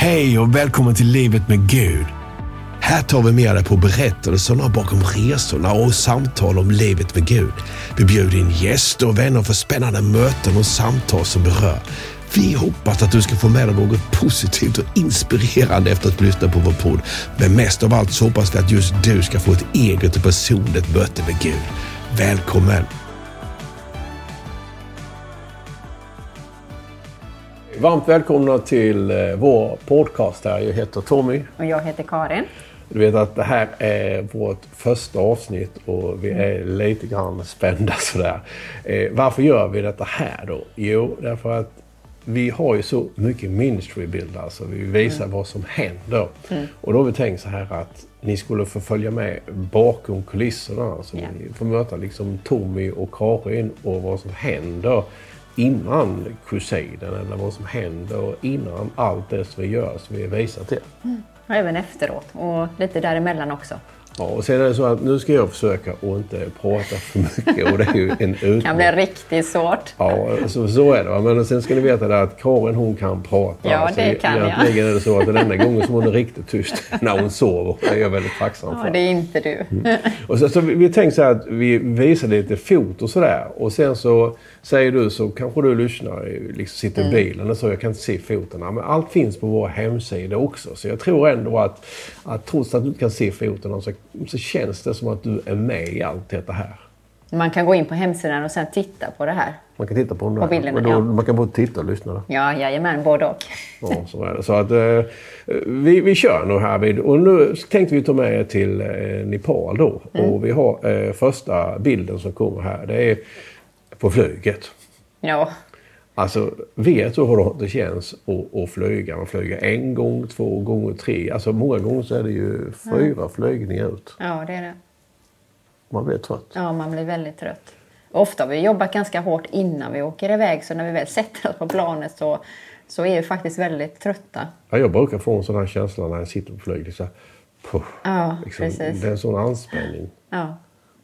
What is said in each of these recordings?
Hej och välkommen till Livet med Gud. Här tar vi med dig på berättelserna bakom resorna och samtal om livet med Gud. Vi bjuder in gäster och vänner för spännande möten och samtal som berör. Vi hoppas att du ska få med dig något positivt och inspirerande efter att lyssna på vår podd. Men mest av allt så hoppas vi att just du ska få ett eget och personligt möte med Gud. Välkommen! Varmt välkomna till eh, vår podcast här. Jag heter Tommy. Och jag heter Karin. Du vet att det här är vårt första avsnitt och vi är lite grann spända sådär. Eh, varför gör vi detta här då? Jo, därför att vi har ju så mycket ministrybilder, alltså vi visar mm. vad som händer. Mm. Och då har vi tänkt så här att ni skulle få följa med bakom kulisserna. Alltså yeah. Ni får möta liksom Tommy och Karin och vad som händer innan kusinen eller vad som händer innan allt det som vi gör som vi visar till. Mm. Och även efteråt och lite däremellan också. Ja, och sen är det så att nu ska jag försöka att inte prata för mycket och det är ju en utmaning. Det kan bli riktigt svårt. Ja, så, så är det. Men sen ska ni veta det att Karin hon kan prata. Ja, alltså, det kan jag. Egentligen är det så att den enda gången som hon är riktigt tyst när hon sover. Det är jag väldigt tacksam för. Ja, det är inte du. Mm. Och så, så vi, vi tänkte så här att vi visar lite fot och sådär. Och sen så säger du så kanske du lyssnar, liksom sitter i mm. bilen och så, jag kan inte se foten. Men allt finns på vår hemsida också. Så jag tror ändå att, att trots att du inte kan se foten så, så känns det som att du är med i allt detta här. Man kan gå in på hemsidan och sen titta på det här. Man kan titta på, på bilderna, då, ja. Man kan både titta och lyssna? Då. Ja, jajamän, både och. Ja, så är det. Så att, eh, vi, vi kör nu här vid, och nu tänkte vi ta med er till eh, Nepal då. Mm. Och vi har eh, första bilden som kommer här. Det är på flyget. Ja. Alltså, vet du hur det känns att, att flyga? Man flyger en gång, två gånger, tre. Alltså många gånger så är det ju fyra ja. flygningar ut. Ja, det är det. Man blir trött. Ja, man blir väldigt trött. Ofta har vi jobbat ganska hårt innan vi åker iväg så när vi väl sätter oss på planet så, så är vi faktiskt väldigt trötta. Ja, jag brukar få en sån här känsla när jag sitter på flyget. Så här, ja, liksom, precis. Det är en sån anspänning. Ja.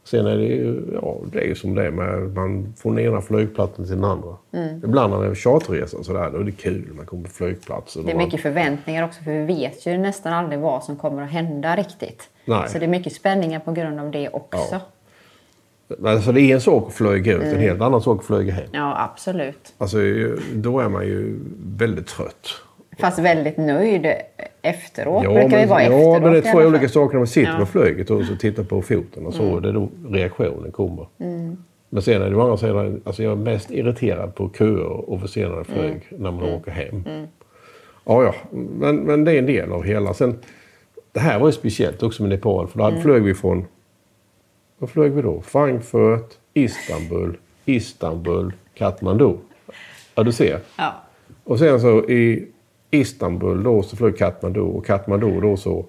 Sen är det ju, ja, det är ju som det är med, man från den ena flygplatsen till den andra. Mm. Ibland när det är charterresa sådär, då är det kul. Man kommer på flygplatsen. Det är mycket förväntningar också för vi vet ju nästan aldrig vad som kommer att hända riktigt. Nej. Så det är mycket spänningar på grund av det också. Ja. Alltså det är en sak att flyga ut, mm. en helt annan sak att flyga hem. Ja, absolut. Alltså, då är man ju väldigt trött. Fast väldigt nöjd efteråt ja, brukar vi vara ja, efteråt. Men det är två olika saker när man sitter ja. på flyget och så tittar på foten och så. Mm. Det är då reaktionen kommer. Mm. Men sen är det å andra sidan, alltså jag är mest irriterad på köer och försenade flyg mm. när man mm. åker hem. Mm. Ja, ja, men, men det är en del av hela. Sen, det här var ju speciellt också med Nepal för då mm. flög vi från, vad flög vi då? Frankfurt, Istanbul, Istanbul, Kathmandu. Ja, du ser. Ja. Och sen så i Istanbul då så flög Katmandu och Katmandu då så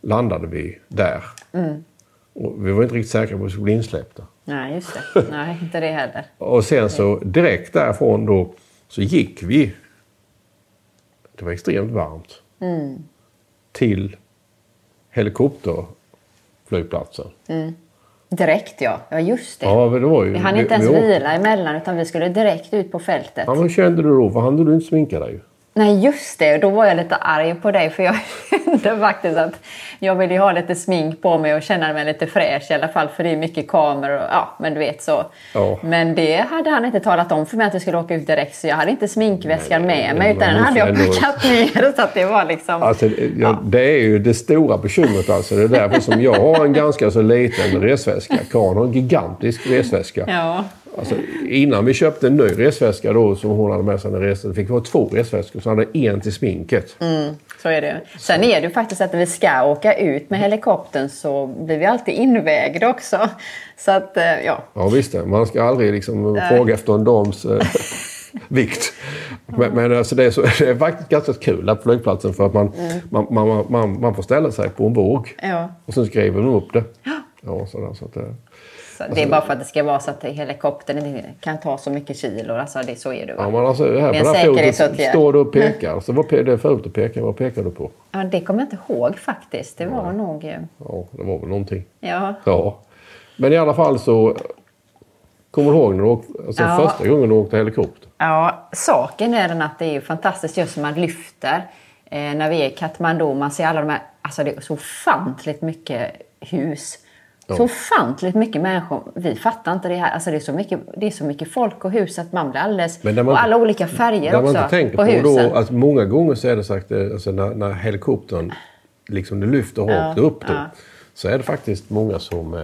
landade vi där. Mm. Och vi var inte riktigt säkra på att vi skulle bli insläppta. Nej, just det. Nej, inte det heller. och sen så direkt därifrån då så gick vi. Det var extremt varmt. Mm. Till helikopterflygplatsen. Mm. Direkt ja, ja just det. Ja, det var ju, vi hann inte ens vi vila emellan utan vi skulle direkt ut på fältet. Ja, hur kände du då? För hann du inte sminka dig? Nej just det, då var jag lite arg på dig för jag kände faktiskt att jag ville ha lite smink på mig och känna mig lite fräsch i alla fall för det är mycket kameror och ja, men du vet så. Ja. Men det hade han inte talat om för mig att vi skulle åka ut direkt så jag hade inte sminkväskan Nej, med mig utan den hade jag packat ner så att det var liksom... Alltså, ja, ja. Det är ju det stora bekymret alltså. Det är därför som jag har en ganska så liten resväska. Karin har en gigantisk resväska. Ja. Alltså, innan vi köpte en ny resväska då som hon hade med sig när resten fick vi ha två resväskor. Så hade en till sminket. Mm, så är det. Sen är det ju faktiskt att när vi ska åka ut med helikoptern så blir vi alltid invägda också. Så att, eh, ja. Ja visst det. Man ska aldrig liksom äh. fråga efter en dams eh, vikt. Men, men alltså det, är så, det är faktiskt ganska kul på flygplatsen för att man, mm. man, man, man, man, får ställa sig på en våg. Ja. Och sen skriver de upp det. Ja. Ja, sådär, så att, så alltså, det är bara för att det ska vara så att helikoptern kan ta så mycket kilo. Alltså det, så är det. Va? Ja, men alltså, här på den här står du och pekar. Så vad det är förut att peka. Vad pekar du på? Ja, det kommer jag inte ihåg faktiskt. Det var ja. nog... Ja, det var väl någonting. Ja. ja. Men i alla fall så... Kommer du ihåg när du åkte, alltså ja. första gången du åkte helikopter? Ja, saken är den att det är fantastiskt just när man lyfter eh, när vi är i Katmandu. Man ser alla de här, alltså det är så ofantligt mycket hus. Så ofantligt mycket människor. Vi fattar inte det här. Alltså det, är så mycket, det är så mycket folk och hus att man blir alldeles... Man och alla olika färger också man inte på på, husen. då, att många gånger så är det sagt, eh, alltså när, när helikoptern liksom lyfter rakt upp då, ja. Så är det faktiskt många som eh,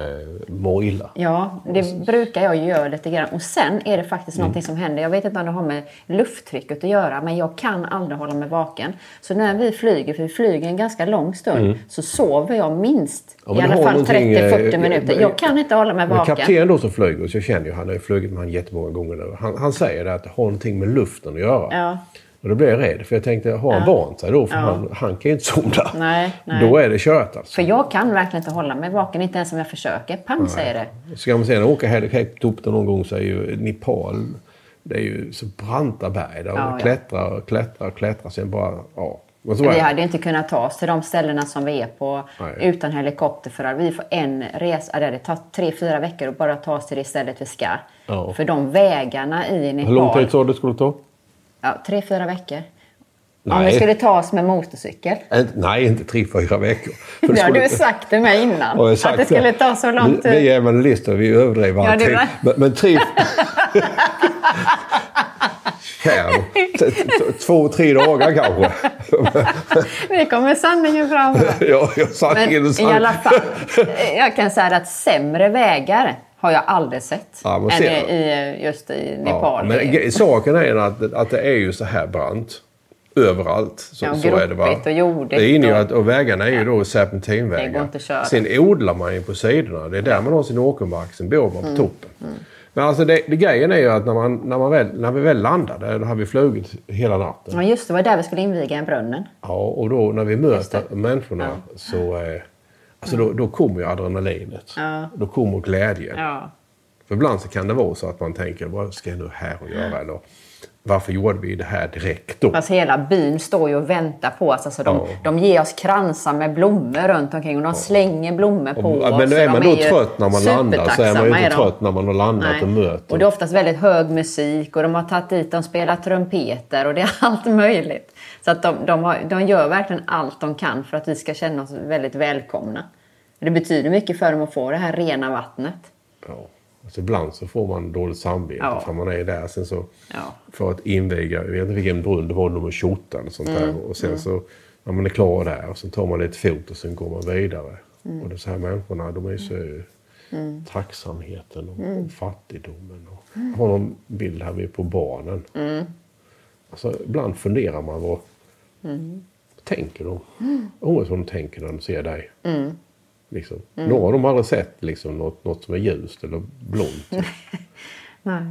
mår illa. Ja, det brukar jag göra lite grann. Och sen är det faktiskt Mm. någonting som händer. Jag vet inte om det har med lufttrycket att göra, men jag kan aldrig hålla mig vaken. Så när vi flyger, för vi flyger en ganska lång stund, så sover jag minst Mm. Ja, i alla fall någonting, 30-40 eh, minuter. Jag kan inte hålla mig vaken. kapten då som flyger, så jag känner ju han har ju flugit med han jättemånga gånger nu. Han, han säger det att det har någonting med luften att göra. Ja. Och då blir jag rädd, för jag tänkte, har han vant sig då? För han, han kan ju inte somna. Nej, nej. Då är det kört alltså. För jag kan verkligen inte hålla mig vaken, inte ens om jag försöker. Pang säger det. Ska man sedan åka helikopter någon gång så är ju Nepal, det är ju så branta berg. Där Ja, och ja. klättrar och klättrar och klättrar. Sen bara, ja. Vi hade inte kunnat ta oss till de ställena som vi är på Nej. utan helikopter. För att vi får en resa, det tar tre, fyra veckor att bara ta oss till det stället vi ska. Ja. För de vägarna i Nepal. Hur lång tid sa du det skulle ta? Ja, tre, fyra veckor. Om Nej. vi skulle ta oss med motorcykel. Nej, inte tre, fyra veckor. För Det har skulle- du sagt till mig innan. Sagt att det skulle ta så lång Vi, vi tid. är evangelister, vi överdriver Ja, det är Men, men tre... Två, tre dagar kanske. Nu kommer sanningen fram. ja, jag sa Men i alla fall, jag kan säga att sämre vägar har jag aldrig sett. Ja, men än i, just i Ja, Nepal. men ge- saken är att, att det är ju så här brant. Överallt. Så, Ja, så är det, va? och jordigt Det är inne ju och- att, och vägarna är ju då Det går serpentinvägar. inte att köra. Sen odlar man ju på sidorna. Det är där man har sin åkermark. Sen bor man på Mm. toppen. Men alltså det, det grejen är ju att när, man, när, man väl, när vi väl landade, då har vi flugit hela natten. Ja, just det. var där vi skulle inviga en brunnen. Ja, och då när vi möter människorna så eh, alltså då, då kommer ju adrenalinet. Ja. Då kommer glädjen. Ja. För ibland så kan det vara så att man tänker, vad ska jag nu här och göra? Eller, varför gjorde vi det här direkt då? Fast hela byn står ju och väntar på oss. Alltså de, Ja. de ger oss kransar med blommor runt omkring och de slänger blommor på Och- oss. men är man då ju trött när man landar så är man ju inte är trött när man har landat Nej. och möter. Och det är oftast väldigt hög musik och de har tagit dit, de spelar trumpeter och det är allt möjligt. Så att de, de, har, de gör verkligen allt de kan för att vi ska känna oss väldigt välkomna. Det betyder mycket för dem att få det här rena vattnet. Ja. Alltså ibland så får man dåligt samvete Ja. för man är där. Sen så Ja. för att inviga, jag vet inte vilken brunn det var, nummer 28 eller sånt Mm. där. Och sen så när man är klar där och sen tar man lite fot och sen går man vidare. Mm. Och de så här människorna, de är så tacksamheten och Mm. fattigdomen. Och, jag har någon bild här på barnen. Mm. Alltså, ibland funderar man vad tänker de? Mm. Undrar vad de tänker när de ser dig. Liksom. Några av dem har aldrig sett liksom, något, något som är ljust eller blont. Nej,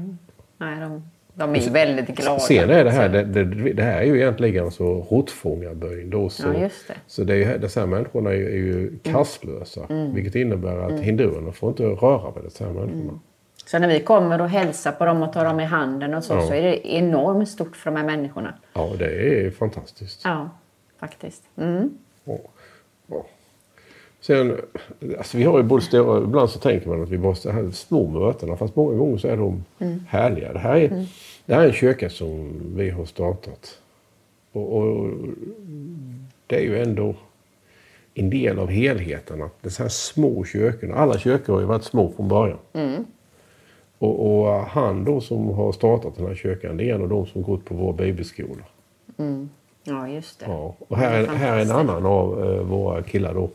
Nej de, de är ju väldigt glada. Sen är det här, det, det, det här är ju egentligen alltså råttfångarbyn. Då, så, Ja, det. så det är, dessa här människorna är ju, är ju kastlösa. Vilket innebär att hinduerna får inte röra vid dessa här människorna. Så när vi kommer och hälsar på dem och tar dem i handen och så, Ja. så är det enormt stort för de här människorna. Ja, det är fantastiskt. Ja, faktiskt. Mm. Ja. Sen, alltså vi har ju både stora, ibland så tänker man att vi måste ha små mötena fast många gånger så är de härliga. Det här är, det här är en kyrka som vi har startat. Och, och det är ju ändå en del av helheten. Att de här små kyrkorna, alla kyrkor har ju varit små från början. Och, och han då som har startat den här kyrkan, det är en av de som gått på vår bibelskola. Ja, just det. Ja, och här är, här är en annan av eh, våra killar då.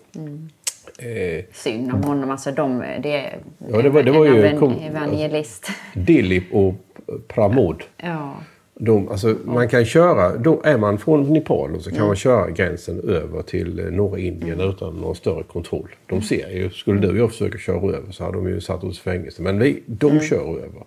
Eh, Synd om honom. Alltså de, det Ja, det var- det var ju- kom- evangelist. Dilip och Pramod. Ja. De, alltså, man kan köra, då är man från Nepal så kan man köra gränsen över till eh, norra Indien utan någon större kontroll. De ser ju, skulle du och jag försöka köra över så hade de ju satt oss i fängelse. Men vi, de kör över.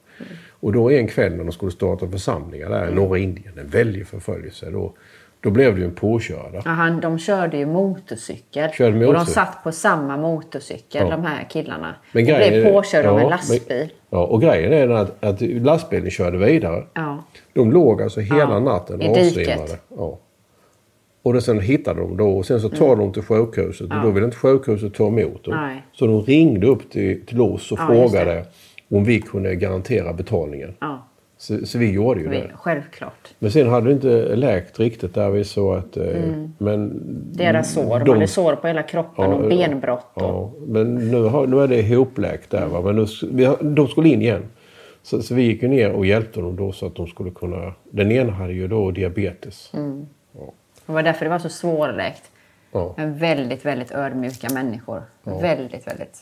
Och då en kväll när de skulle starta församlingar där i norra Indien, en väldig förföljelse, då, då blev det ju en påkörda. Ja, han, de körde ju motorcykel. Körde och de motorcykel. satt på samma motorcykel, Ja. de här killarna. Men grejen blev påkörda av ja, en lastbil. Men, ja, och grejen är att, att lastbilen körde vidare. Ja. De låg alltså hela Ja, natten i avsvimmade. Ja. Och då sen hittade de då och sen så tar de till sjukhuset och då ville inte sjukhuset ta emot dem. Nej. Så de ringde upp till, till oss och frågade om vi kunde garantera betalningen. Ja. Så, så vi gjorde ju Vi, det. självklart. Men sen hade det inte läkt riktigt där vi så att... eh, Men Deras sår. De De- hade sår på hela kroppen och benbrott. Och, Ja, men nu, har, nu är det ihopläkt där. Va? Men nu, vi de skulle in igen. Så, så vi gick ju ner och hjälpte dem då så att de skulle kunna... Den ena hade ju då diabetes. det var därför det var så svårläkt. Ja. Men väldigt, väldigt ödmjuka människor. Väldigt, väldigt...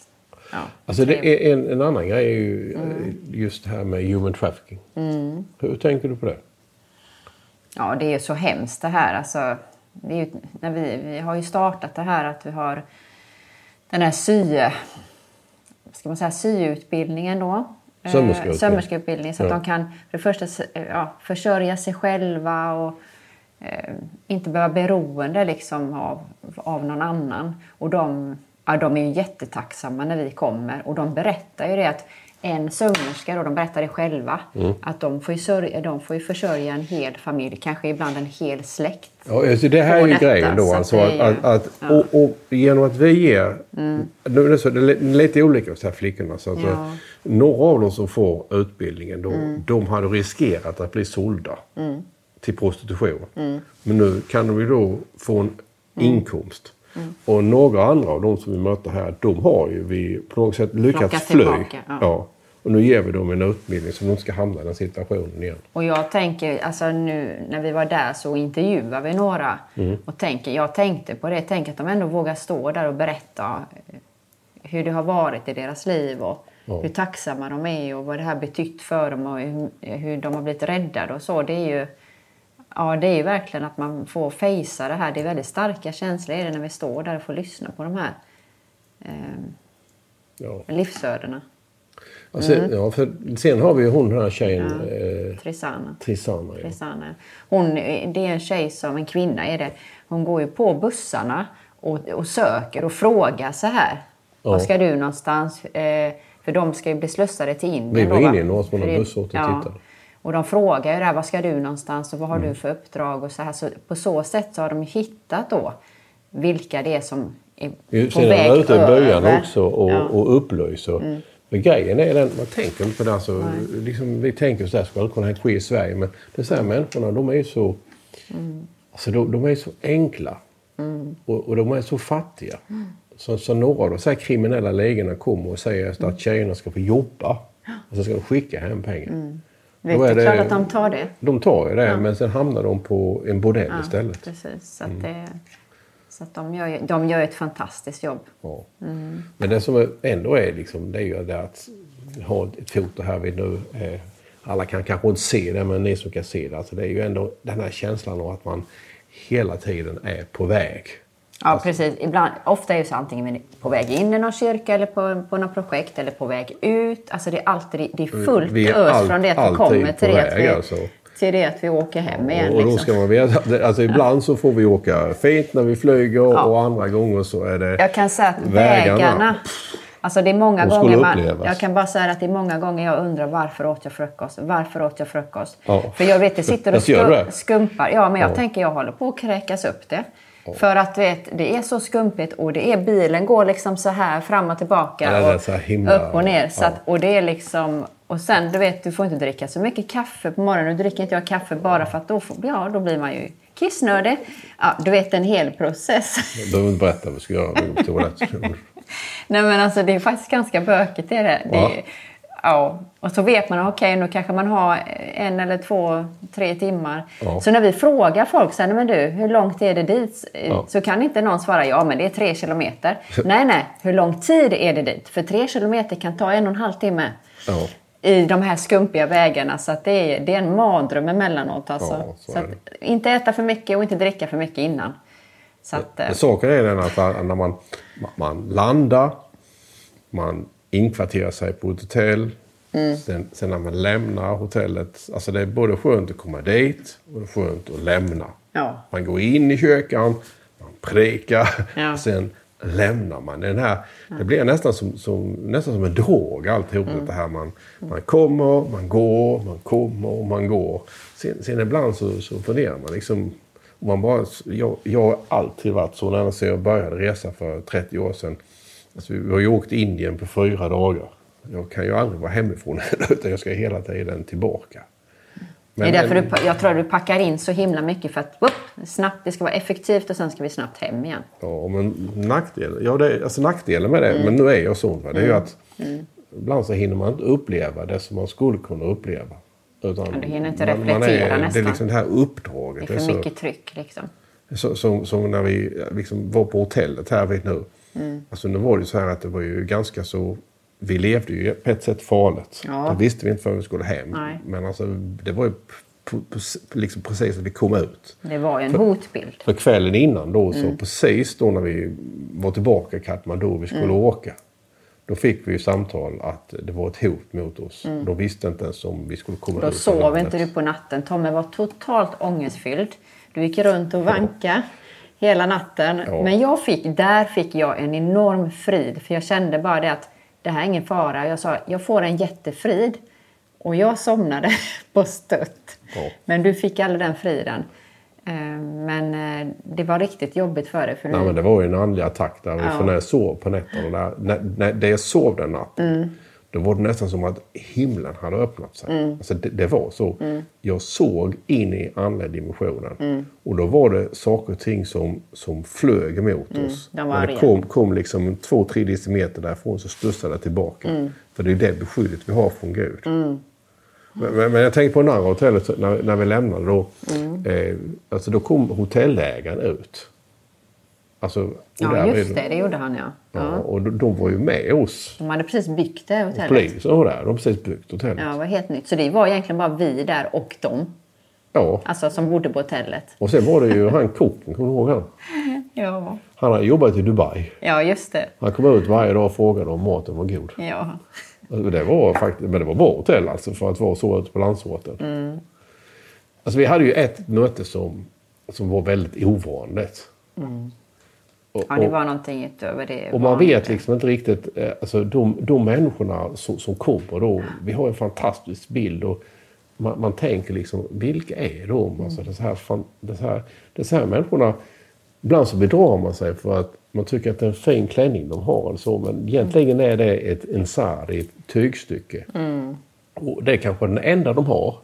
Ja, Alltså det är en, en annan grej är ju eh, just det här med human trafficking. Hur tänker du på det? Ja, det är ju så hemskt det här. Alltså, det ju, när vi, vi har ju startat det här att vi har den här sy... Ska man säga syutbildningen då? Eh, Sömmerskeutbildning. Så att Ja. de kan för det första eh, ja, försörja sig själva och eh, inte behöva beroende liksom av, av någon annan. Och de, ja, de är ju jättetacksamma när vi kommer. Och de berättar ju det att en sömmerska, då, de berättar det själva, Mm. att de får, ju sörja, de får försörja en hel familj, kanske ibland en hel släkt. Ja, alltså det här är ju detta, grejen då. så att Alltså att, är ju- att, att, ja. Mm. och, och genom att vi ger... Nu är det, så, det är lite olika här flickorna. Så alltså, Ja. Mm. Några av dem som får utbildningen, då, de hade riskerat att bli sålda till prostitution. Mm. Men nu kan de ju då få en inkomst. Mm. Och några andra av de som vi möter här, de har ju vi på något sätt lyckats fly. tillbaka, ja. Och nu ger vi dem en utbildning så de inte ska hamna i den situationen igen. Och jag tänker, alltså nu när vi var där så intervjuade vi några. Mm. Och tänker, jag tänkte på det, tänk att de ändå vågar stå där och berätta hur det har varit i deras liv och Ja. hur tacksamma de är och vad det här betytt för dem och hur, hur de har blivit räddade och så. Det är ju, ja, det är ju verkligen att man får fejsa det här. Det är väldigt starka känslor är det när vi står där och får lyssna på de här eh, Ja. livsödena. Ja, sen, ja, för sen har vi ju hon den här tjejen, eh, Trisana. Trissana. Ja. Kristanne. Hon, det är en tjej som, en kvinna är det, hon går ju på bussarna och, och söker och frågar så här. Ja. Var ska du någonstans? Eh, för de ska ju bli slussade till Indien. Vi var inne i någon För det- buss och tittade. Och de frågar ju där, var ska du någonstans och vad har Mm. du för uppdrag och så här. Så på så sätt så har de hittat då vilka det är som är Vi på Sen är väg man ute i över. också och, Ja. Mm. och upplyser. Men grejen är den, man tänker inte på det. Alltså, liksom, vi tänker så här, skulle det kunna ske i Sverige? Men dessa här människorna, de är ju så, Mm. alltså, de, de är så enkla. Och, och de är så fattiga. Mm. Så, så några av de så här kriminella ligorna kommer och säger att tjejerna ska få jobba. Och så ska de skicka hem pengar. Vet, det är klart att de tar det. De tar ju det, men sen hamnar de på en bordell Ja, istället. Precis. Så, Mm. att det, så att de, gör, de gör ett fantastiskt jobb. Ja. Mm. Men det som ändå är, liksom, det är ju det att ha ett foto här vid nu. Eh, alla kan kanske inte se det, men ni som kan se det. Alltså det är ju ändå den här känslan av att man hela tiden är på väg. Ja, precis. Ibland, ofta är det så antingen på väg in i någon kyrka eller på, på något projekt eller på väg ut. Alltså det är alltid det är fullt Vi är ös all- från det att vi kommer till det, väg, vi, alltså. till det att vi åker hem igen. Och, och då liksom. ska man veta, alltså ibland så får vi åka fint när vi flyger och andra gånger så är det Jag kan säga att vägarna. vägarna... Alltså det är många gånger man. Jag kan bara säga att det är många gånger jag undrar varför åt jag frukost? Varför åt jag frukost? Ja. För jag vet, det sitter och Jag gör sku- det. skumpar. Ja, men jag Ja. tänker jag håller på att kräkas upp det. För att vet, det är så skumpigt och det är bilen går liksom så här fram och tillbaka. Ja, det och himla- upp och ner. Så att, och det är liksom... Och sen, du vet, du får inte dricka så mycket kaffe på morgonen. Nu dricker inte jag kaffe bara för att då, får, ja, då blir man ju kissnödig. Ja, du vet, en hel process. Jag behöver inte berätta vad vi ska göra. Nej men alltså det är faktiskt ganska bökigt. Det är det. det Ja. är, ja. Och så vet man, okej nu kanske man har en eller två, tre timmar. Ja. Så när vi frågar folk, "Nej, men du, hur långt är det dit? Ja. Så kan inte någon svara, ja men det är tre kilometer. nej, nej, hur lång tid är det dit? För tre kilometer kan ta en och en halv timme. Ja. I de här skumpiga vägarna. Så det, är, det är en mardröm emellanåt. Alltså. Så så att, inte äta för mycket och inte dricka för mycket innan. Så att, eh, saken är den att när man, man landar, man inkvarterar sig på ett hotell. Mm. Sen, sen när man lämnar hotellet, alltså det är både skönt att komma dit och det är skönt att lämna. Ja. Man går in i kyrkan, man predikar, Ja. sen lämnar man. Den här, Det blir nästan som, som, nästan som en drog alltihop. Mm. Det här man, man kommer, man går, man kommer och man går. Sen, sen ibland så, så funderar man liksom. och Man bara, jag, jag har alltid varit så. När jag började resa för 30 år sedan. Alltså, vi har ju åkt till Indien på fyra dagar. Jag kan ju aldrig vara hemifrån utan jag ska hela tiden tillbaka. det är därför du, jag tror att du packar in så himla mycket för att upp, snabbt, det ska vara effektivt och sen ska vi snabbt hem igen. Ja, men nackdelen, ja, det, alltså nackdelen med det, Mm. men nu är jag sån, va, det är ju att ibland så hinner man inte uppleva det som man skulle kunna uppleva. Utan Ja, du hinner inte man- man reflektera är, Det är nästan. liksom det här uppdraget. Det är för så- mycket tryck liksom. Så, som, som när vi liksom var på hotellet här vid nu. Mm. Alltså nu var det ju så här att det var ju ganska så... Vi levde ju på ett sätt farligt. Ja. Det visste vi inte förrän vi skulle hem. Nej. Men alltså det var ju liksom precis när vi kom ut. Det var ju en hotbild. För kvällen innan då, så Mm. precis då när vi var tillbaka i Katmandu vi skulle Mm. åka. Då fick vi ju samtal att det var ett hot mot oss. De visste inte ens om vi skulle komma Mm. Då ut ur sov inte du på natten. Tommy var totalt ångestfylld. Du gick runt och vanka hela natten. Ja. Men jag fick, där fick jag en enorm frid. För jag kände bara det att det här är ingen fara. Jag sa, jag får en jättefrid. Och jag somnade på stött. Ja. Men du fick aldrig den friden. Eh, Men eh, det var riktigt jobbigt för dig. För Nej, du, men det var ju en andlig attack där. Ja. För när jag sov på nätterna, när, när det jag sov den natten, Mm. Då var det nästan som att himlen hade öppnat sig. Mm. Alltså det, det var så. Jag såg in i andliga dimensionen. Mm. Och då var det saker och ting som, som flög emot oss. Mm, de var När det kom, kom liksom två, tre decimeter därifrån så studsade det tillbaka. Mm. För det är det beskyddet vi har från Gud. Men, men, men jag tänker på det andra hotellet när, när vi lämnade då. Mm. Eh, alltså då kom hotellägaren ut. Alltså, ja, just det. Det gjorde han, ja. Ja, och de, de var ju med oss. De hade precis byggt det hotellet. Polisen var där. De har precis byggt hotellet. Ja, det var helt nytt. Så det var egentligen bara vi där och de. Ja. Alltså som bodde på hotellet. Och sen var det ju han kocken, kommer du ihåg han? Ja. Han har jobbat i Dubai. Ja, just det. Han kom ut varje dag och frågade om maten var god. Ja. Och Det var faktiskt, men det var bra hotell alltså för att vara så ute på landsorten. Mm. Alltså vi hade ju ett möte som, som var väldigt ovanligt. Och, Mm. ja, det var någonting utöver det. Och man vet liksom inte riktigt, eh, alltså de, de människorna som, som kommer då, vi har en fantastisk bild och man, man tänker liksom, vilka är de? Alltså det, så här, så här, det så här människorna, ibland så bedrar man sig för att man tycker att det är en fin klänning de har så, men egentligen är det ett en sari, ett tygstycke. Och det är kanske den enda de har.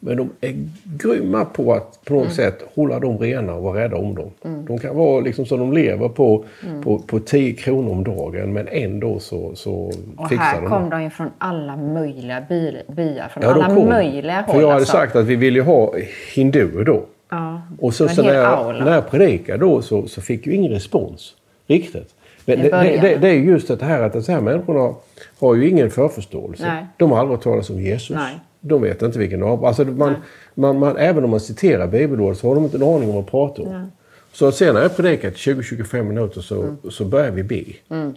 Men de är grymma på att på något sätt hålla dem rena och vara rädda om dem. De kan vara liksom så de lever på, på, på 10 kronor om dagen men ändå så, så Och fixar här de kom det. de ju från alla möjliga by, byar. Från Ja, alla kom. möjliga håll. För jag hade alltså. sagt att vi ville ju ha hinduer då. Ja, Och så, så när, jag, när jag predikade då så, så fick jag ingen respons riktigt. Men det, det, det, är just det här att de här människorna har ju ingen förförståelse. Nej. De har aldrig hört talas om Jesus. Nej. De vet inte vilken av... Alltså man, man, man, även om man citerar bibelord så har de inte en aning om vad man pratar om. Så sen när jag predikat 20-25 minuter så, Mm. så börjar vi be.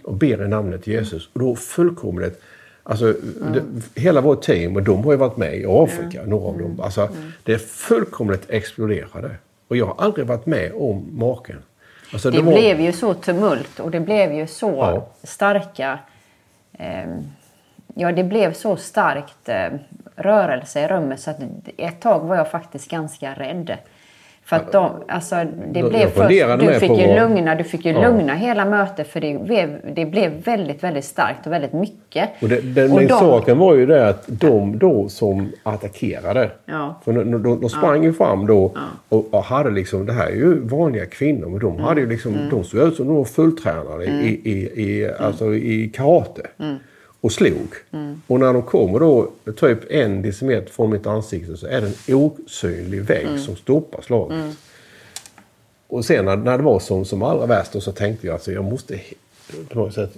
Och ber i namnet Jesus. Och då fullkomligt... Alltså, Mm. det, hela vårt team, och de har ju varit med i Afrika, några av dem. Alltså, Mm. Det är fullkomligt exploderade. Och jag har aldrig varit med om maken. Alltså, Det var- blev ju så tumult och det blev ju så Ja. starka... Eh, ja, det blev så starkt eh, rörelse i rummet så att ett tag var jag faktiskt ganska rädd. För att de, alltså, det Jag blev först, du fick ju lugna, du fick ju Ja. lugna hela mötet för det blev, det blev väldigt, väldigt starkt och väldigt mycket. Och det, den, Och de- saken var ju det att de då som attackerade. Ja. För de, de, de sprang ju fram då och, och hade liksom, det här är ju vanliga kvinnor, men de hade ju liksom, de såg ut som de var fulltränade i, i, i, alltså i karate. Och slog. Och när de kommer då typ en decimeter från mitt ansikte så är det en osynlig vägg som stoppar slaget. Och sen när, när det var som, som allra värst så tänkte jag att jag måste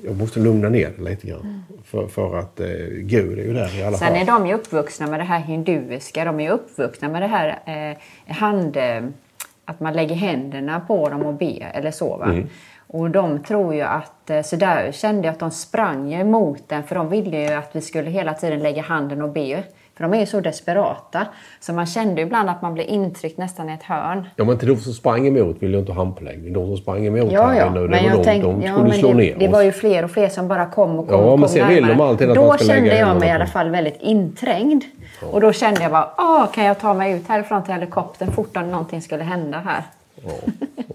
jag måste lugna ner det lite grann. För, för att eh, Gud är ju där i alla Sen fall. är de ju uppvuxna med det här hinduiska. De är ju uppvuxna med det här eh, hand... Eh, att man lägger händerna på dem och ber eller så. Va? Och de tror ju att... Eh, så där kände jag att de sprang ju emot den. För de ville ju att vi skulle hela tiden lägga handen och be. För de är ju så desperata. Så man kände ibland att man blev intryckt nästan i ett hörn. Ja, men inte de som sprang emot ville ju inte ha handpåläggning. De som sprang emot Ja, här ja. nu, det Men var jag de, tänkte, de ja, skulle men slå det, ner det oss. var ju fler och fler som bara kom och kom. Ja, men kom sen vill de alltid att Då man ska kände lägga jag mig i alla fall väldigt inträngd. Och då kände jag bara, Åh, kan jag ta mig ut härifrån till helikoptern fort om någonting skulle hända här? Ja,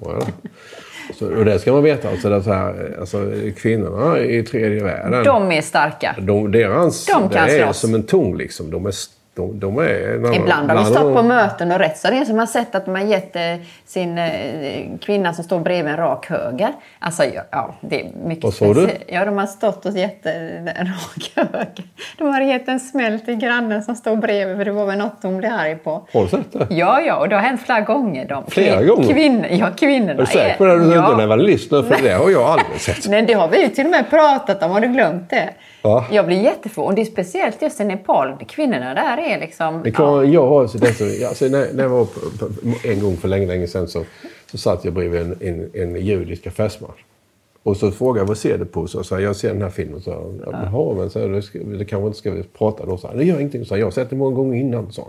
det. Så, och det ska man veta. Alltså, det så här, alltså, kvinnorna i tredje världen. De är starka. De, deras, De kan det är slåss. som en tång liksom. De är, de, de är... när- Ibland har vi stått på möten och rätt så det som har sett att man gett eh, sin eh, kvinna som står bredvid en rak höger. Alltså ja, det är mycket Vad sa du? Ja, de har stått och gett eh, en rak höger. De har gett en smäll till grannen som står bredvid för det var väl något hon blev arg på. Har du sett det? Ja, ja, och det har hänt flera gånger. De, Flera gånger? Kvinn, ja, kvinnorna Är du säker på det? Du är ja. en evangelist nu? För det har jag aldrig sett. Nej, det har vi ju till och med pratat om. Har du glömt det? Ja. Jag blir jätteförvånad. Det är speciellt just i Nepal. Kvinnorna där är liksom... Det kan, Jag har så det så, alltså, när, när jag var på, på, en gång för länge, länge sedan så, så satt jag bredvid en, en, en judisk affärsman. Och så frågade jag vad ser du på? Så sa jag, jag ser den här filmen. Så, ja, Jaha, men så, det, ska, det kanske inte ska vi prata då. Så, det gör ingenting. Så, jag har sett det många gånger innan. Så.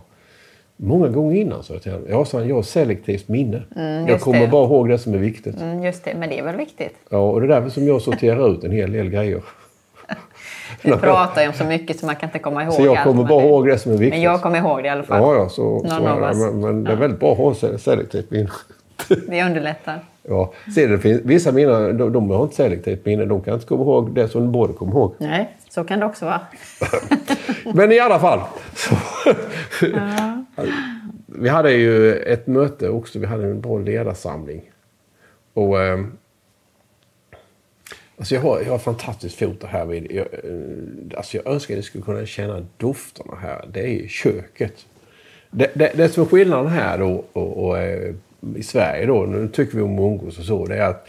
Många gånger innan, sa jag till honom. Ja, sa han, jag har selektivt minne. jag just kommer det. bara ihåg det som är viktigt. Mm, just det, men det är väl viktigt. Ja, och det är därför som jag sorterar ut en hel del grejer. Vi pratar ju om så mycket så man kan inte komma ihåg Så jag kommer bara ihåg det som är viktigt. Men jag kommer ihåg det i alla fall. Ja, ja, så, så är det. Men, men det är väldigt bra att ha se- selektivt minne. Det underlättar. Ja. Se, det finns, vissa minnen de, de har inte selektivt minne. De kan inte komma ihåg det som de borde komma ihåg. Nej, så kan det också vara. Men i alla fall. Så, vi hade ju ett möte också. Vi hade en bra ledarsamling. Och, eh, alltså jag, har, jag har fantastiskt foto här. Vid, jag, eh, alltså jag önskar att jag skulle kunna känna dofterna här. Det är ju köket. Det, det, det som är skillnaden här då och, och, eh, i Sverige då, nu tycker vi om att umgås och så, det är att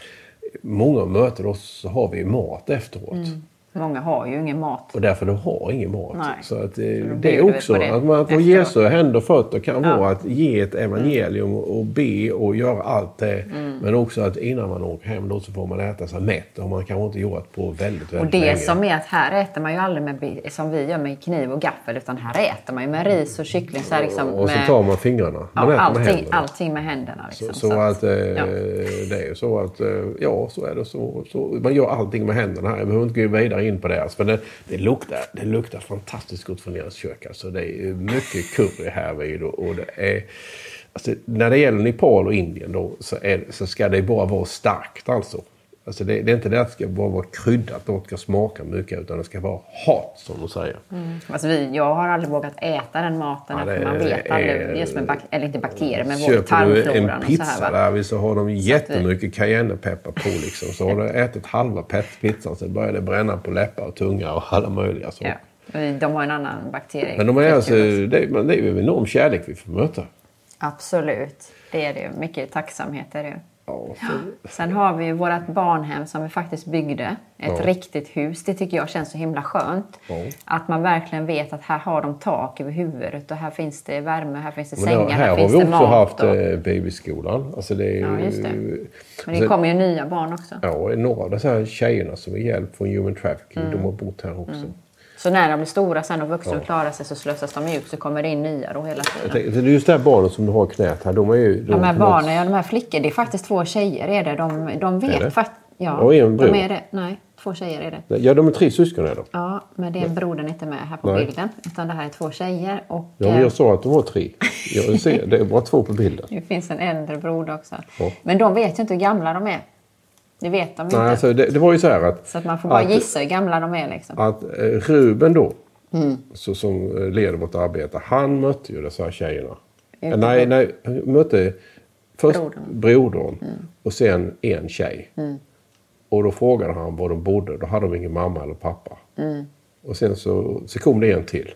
många möten oss så har vi mat efteråt. Mm. Många har ju ingen mat. Och därför de har ingen mat. Nej. Så att, eh, det vi också det att man får. Jesu händer och fötter kan Ja. Mm. vara att ge ett evangelium och be och göra allt det. Men också att innan man åker hem då så får man äta sig mätt. Och man kanske inte gjort på väldigt, väldigt Och det länge. som är att här äter man ju aldrig med, som vi gör med kniv och gaffel utan här äter man ju med ris och kyckling. Så här liksom och så tar man fingrarna. Man ja, äter med allting, händerna. allting med händerna. Så, Liksom. så att, eh, ja. det är ju så att, eh, ja så är det. Så, så, man gör allting med händerna här. Jag behöver inte gå vidare in på deras. Alltså, för det, det, luktar, det luktar fantastiskt gott från deras kök. Alltså, det är mycket curry här vid och, och det är... Alltså, när det gäller Nepal och Indien då, så, är, så ska det bara vara starkt alltså. Alltså det, det är inte det att det ska bara vara kryddat och ska smaka mycket utan det ska vara hot som de säger. Alltså vi, jag har aldrig vågat äta den maten. Ja, det man vet aldrig, just med bak- eller inte bakterier, men vår Köper du en och så här. pizza Va? där så har de jättemycket cayennepeppar på liksom. Så har du ätit halva pizzan så börjar det bränna på läppar och tunga och alla möjliga så. Ja. De har en annan bakterie. Men de är alltså, det, är- det är ju en enorm kärlek vi får möta. Absolut, det är det ju. Mycket tacksamhet är det ju. Ja, Sen har vi ju vårt barnhem som vi faktiskt byggde. Ett Ja. riktigt hus. Det tycker jag känns så himla skönt. Att man verkligen vet att här har de tak över huvudet och här finns det värme, här finns det men sängar, här, här har finns vi det också mat. haft och... eh, babyskolan. Alltså det är, Ja, just det. Men det alltså, kommer ju nya barn också. Ja, några av de här tjejerna som är hjälp från Human Trafficking, Mm. de har bott här också. Så när de blir stora sen och vuxna och klarar sig så slussas de ut så kommer det in nya då hela tiden. det är just det här barnen som du har i knät här, de är ju... De här barnen, ja, de här flickor, det är faktiskt två tjejer är det. De, de Är vet faktiskt... Ja, Och en bror? de är det. Nej, två tjejer är det. Ja, de är tre syskon är de. Ja, men det är brodern inte med här på Nej. bilden. Utan det här är två tjejer. Och Ja, men eh, jag sa att de var tre. Jag ser, det är bara två på bilden. det finns en äldre broder också. Ja. Men de vet ju inte hur gamla de är. Det vet de ju Nej, inte. alltså, det, det var ju så här att... Så att man får bara att, gissa hur gamla de är. Liksom. Att eh, Ruben då, Mm. så, som eh, leder vårt arbete, han mötte ju dessa tjejerna. Inte nej, nej, han mötte först Brodern. brodern, och sen en tjej. Mm. Och då frågade han var de bodde. Då hade de ingen mamma eller pappa. Mm. Och sen så, så kom det en till.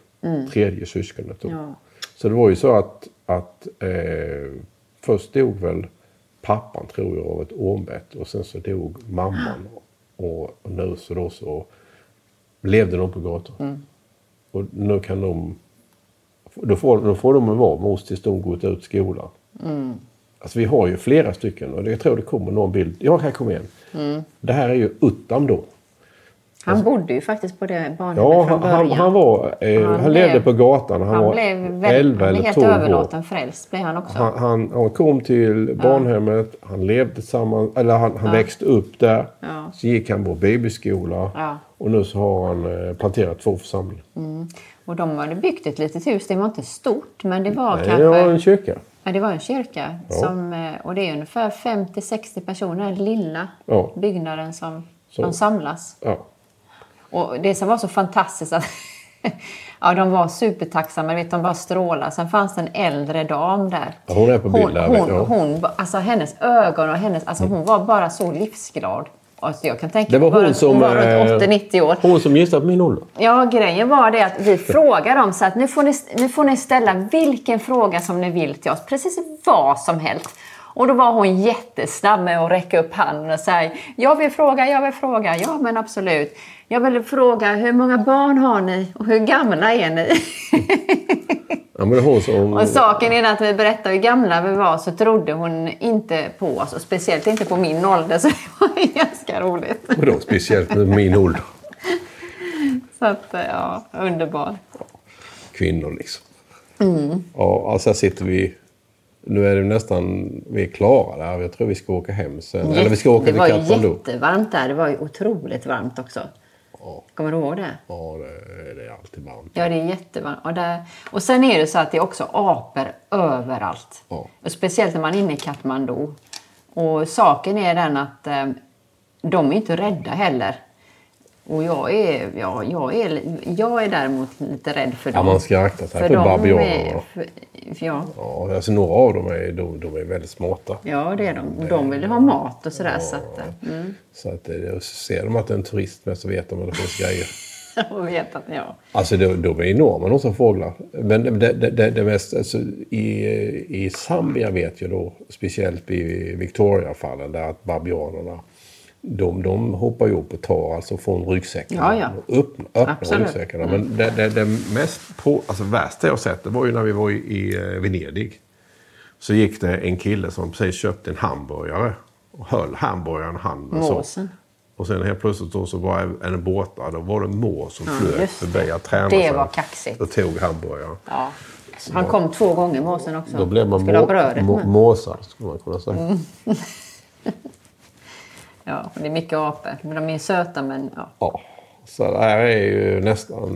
Tredje syskonet. Då. Ja. Så det var ju så att, att eh, först dog väl pappan tror jag av ett ormbett och sen så dog mamman. Och, och nu så då så levde de på gatan. Och nu kan de... Då får, då får de vara med oss tills de gått ut skolan. Alltså vi har ju flera stycken och jag tror det kommer någon bild. Ja, här kommer en. Det här är ju Uttam då. Han bodde ju faktiskt på det barnhemmet Ja, från han, början. han, han, var, eh, han, Han levde blev- på gatan. Han, Han var blev, väldigt, 11 han blev helt 12 år. överlåten frälst. Blev han också. Han, han, kom till barnhemmet, han levde tillsammans, eller han, han växte upp där. Ja. Så gick han på babyskola Ja. och nu så har han eh, planterat två församlingar. Och de hade byggt ett litet hus. Det var inte stort, men det var Nej, kanske... det var en kyrka. Ja, det var en kyrka. Som, eh, och det är ungefär 50-60 personer, den lilla Ja. byggnaden som Så. de samlas. Ja. Och det som var så fantastiskt att ja, de var supertacksamma. Vet, de bara strålade. Sen fanns det en äldre dam där. Ja, hon är på bild där, Hon, hon, hon, alltså hennes ögon och hennes... Alltså hon var bara så livsglad. Alltså jag kan tänka Det var hon som... hon var runt eh, 80-90 år. Hon som gissade på min ålder. Ja, grejen var det att vi frågade dem så att nu får, ni, nu får ni ställa vilken fråga som ni vill till oss. Precis vad som helst. Och då var hon jättesnabb med att räcka upp handen och säga Jag vill fråga, jag vill fråga. Ja, men absolut. Jag vill fråga hur många barn har ni och hur gamla är ni? Ja, men det hon som... och saken är att vi berättade hur gamla vi var så trodde hon inte på oss. Och speciellt inte på min ålder. Så det var ganska roligt. Vadå speciellt med min ålder? Så att, ja, underbar. Kvinnor liksom. Mm. Ja, alltså här sitter vi... Nu är det nästan... Vi är klara där. Jag tror vi ska åka hem sen. Eller vi ska åka det till var ju Kathmandu. jättevarmt där. Det var ju otroligt varmt också. Kommer du ihåg det? Ja, det, det är alltid varmt. Ja, det är jättevarmt. Och, där, och sen är det så att det är också apor överallt. Ja. Och speciellt när man är inne i Kathmandu. Och saken är den att eh, de är inte rädda heller. Och jag är, ja, jag är, jag är däremot lite rädd för Ja, dem. man ska akta sig för de babianerna. är- för- Ja, Ja, alltså några av dem är, de, de är väldigt smarta. ja, det är de. De vill ha mat och sådär. Så att, eh, mm. Så att så ser de att det är en turist med så vet de att det finns grejer. Vet att, ja. Alltså de, de är enorma de som fåglar. Men det, det, det, det mest, alltså, i, i Zambia vet jag då, speciellt i Victoria-fallen, där att babianerna de, de hoppar ju upp och tar alltså från ryggsäckarna. Ja, ja. och Öppna, öppna Absolut. Mm. ryggsäckarna. Men det, det, det mest på, alltså värsta jag sett det var ju när vi var i, i eh, Venedig. Så gick det en kille som precis köpte en hamburgare och höll hamburgaren i handen. så. Måsen. Och sen helt plötsligt då så var en borta. Då var det en mår som flög det. förbi. Jag tränade Det var kaxigt. Och tog hamburgaren. Ja. Han kom två gånger, måsen också. Då blev man må, brödet må. Mm. måsad, skulle man kunna säga. Ja, det är mycket apor. Men de är söta men ja. Ja. Så det här är ju nästan...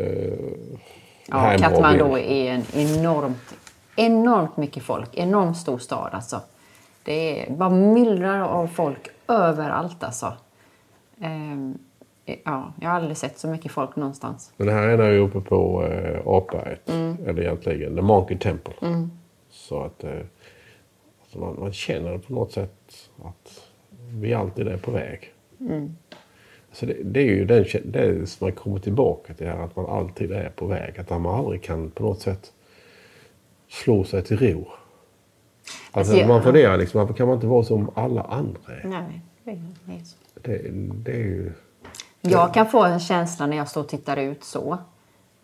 Eh, ja Kathmandu bild. är en enormt, enormt mycket folk. Enormt stor stad alltså. Det är bara myllrar av folk överallt alltså. Ehm, ja, jag har aldrig sett så mycket folk någonstans. Men det här är när vi är uppe på eh, Apberget. Mm. Eller egentligen The Monkey Temple. Så att eh, alltså man, man känner på något sätt att vi alltid är på väg. Mm. Så det, det är ju den, det som man kommer tillbaka till här, att man alltid är på väg. Att man aldrig kan på något sätt slå sig till ro. Alltså, Alltså, man funderar liksom, varför kan man inte vara som alla andra? Nej, det är så. Det, ju... Jag kan få en känsla när jag står och tittar ut så.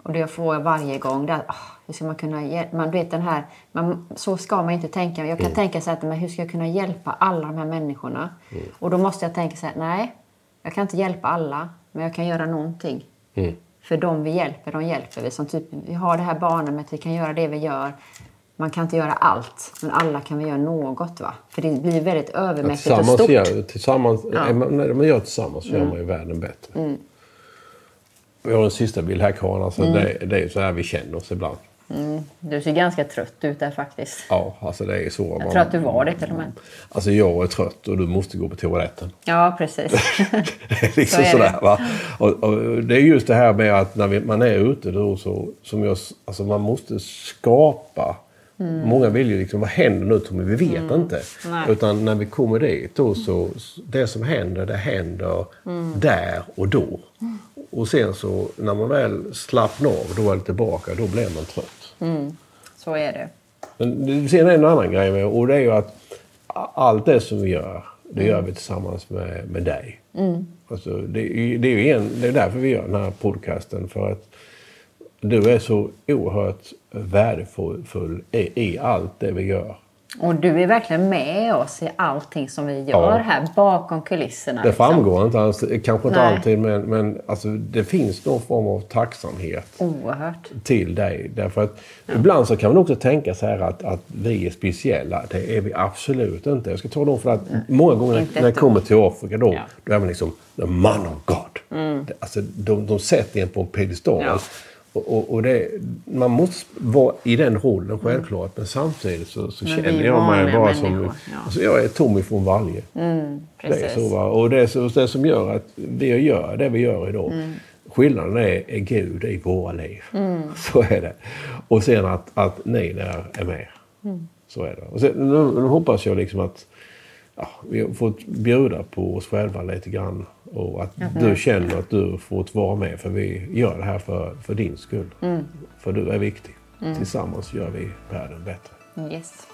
Och det får jag varje gång. Är, att, ah, hur ska man kunna hjälpa? Man vet den här, man, så ska man inte tänka. Jag kan tänka så att, men hur ska jag kunna hjälpa alla de här människorna? Och då måste jag tänka så här, nej, jag kan inte hjälpa alla, men jag kan göra någonting. Mm. För de vi hjälper, de hjälper vi. Som typ, vi har det här barnhemmet, vi kan göra det vi gör. Man kan inte göra allt, men alla kan vi göra något. va? För det blir väldigt övermäktigt och stort. gör, tillsammans, Ja. Mm. man, när man gör tillsammans så gör man ju världen bättre. Vi har en sista bild här Karin. Alltså Mm. det, det är så här vi känner oss ibland. Du ser ganska trött ut där faktiskt. Ja, alltså det är så. Jag man, tror att du var det till och med. Alltså jag är trött och du måste gå på toaletten. Ja, precis. Det är liksom Så är sådär det. Och, och det är just det här med att när vi, man är ute då så, som jag, alltså man måste skapa. Många vill ju liksom, vad händer nu Tommy? Vi vet inte. Nej. Utan när vi kommer dit då så, det som händer, det händer där och då. Och sen så när man väl slappnar av, då är det tillbaka, då blir man trött. Så är det. Men sen är det en annan grej med, och det är ju att allt det som vi gör, det gör vi tillsammans med, med dig. Alltså, det, det, är ju en, det är därför vi gör den här podcasten. För att du är så oerhört värdefull i, i allt det vi gör. Och du är verkligen med oss i allting som vi gör Ja. här bakom kulisserna. Det liksom. framgår inte alls, kanske inte Nej. alltid, men, men alltså, det finns någon form av tacksamhet. Oerhört. till dig. Därför att ibland så kan man också tänka så här att, att vi är speciella. Det är vi absolut inte. Jag ska ta dem för att många gånger Inte när jag kommer till Afrika då, Ja. då är man liksom the man of God. Det- Alltså, de, de sätter en på en piedestal. Ja. Och, och, och det, man måste vara i den rollen självklart. Men samtidigt så, så Men känner jag mig bara som... ja. Alltså, jag är Tommy från Valje. Det är så, va? Och det är så, det som gör att vi gör det vi gör idag. skillnaden är, är Gud i våra liv. Så är det. Och sen att, att ni där är med. Så är det. Och sen, nu, nu hoppas jag liksom att ja, vi har fått bjuda på oss själva lite grann. Och att du känner att du fått vara med. För vi gör det här för, för din skull. För du är viktig. Tillsammans gör vi världen bättre. Yes.